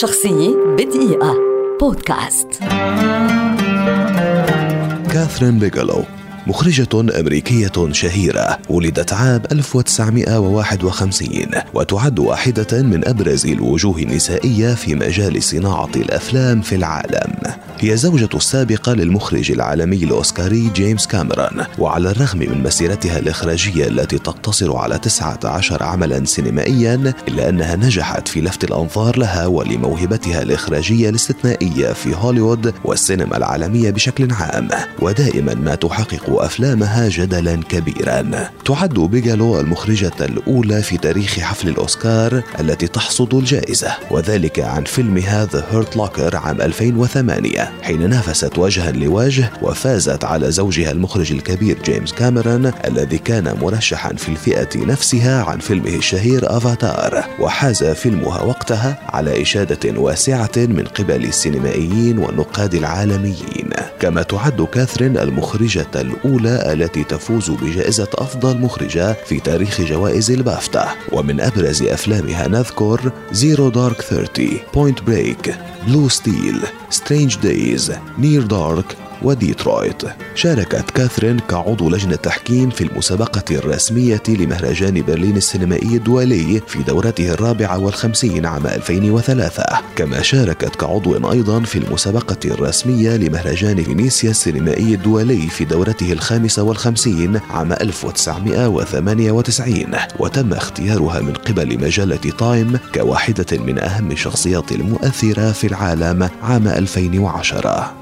شخصية بدقيقة. بودكاست. كاثرين بيجلو مخرجة أمريكية شهيرة ولدت عام 1951 وتعد واحدة من أبرز الوجوه النسائية في مجال صناعة الأفلام في العالم. هي زوجة السابقة للمخرج العالمي الأوسكاري جيمس كاميرون وعلى الرغم من مسيرتها الإخراجية التي تقتصر على 19 عملا سينمائيا إلا أنها نجحت في لفت الأنظار لها ولموهبتها الإخراجية الاستثنائية في هوليوود والسينما العالمية بشكل عام. ودائما ما تحقق أفلامها جدلا كبيرا. تعد بيجالو المخرجة الأولى في تاريخ حفل الأوسكار التي تحصد الجائزة وذلك عن فيلمها ذا هيرت لوكر عام 2008 حين نافست وجها لوجه وفازت على زوجها المخرج الكبير جيمس كاميرون الذي كان مرشحا في الفئة نفسها عن فيلمه الشهير افاتار وحاز فيلمها وقتها على إشادة واسعة من قبل السينمائيين والنقاد العالميين. كما تعد كاثرين المخرجة الأولى التي تفوز بجائزة أفضل مخرجة في تاريخ جوائز البافتا. ومن أبرز أفلامها نذكر Zero Dark 30 Point Break Blue Steel Strange Days, Near Dark وديترويت. شاركت كاثرين كعضو لجنة تحكيم في المسابقة الرسمية لمهرجان برلين السينمائي الدولي في دورته الرابعة والخمسين عام 2003 كما شاركت كعضو أيضا في المسابقة الرسمية لمهرجان فينيسيا السينمائي الدولي في دورته الخامسة والخمسين عام 1998 وتم اختيارها من قبل مجلة تايم كواحدة من أهم الشخصيات المؤثرة في العالم عام 2010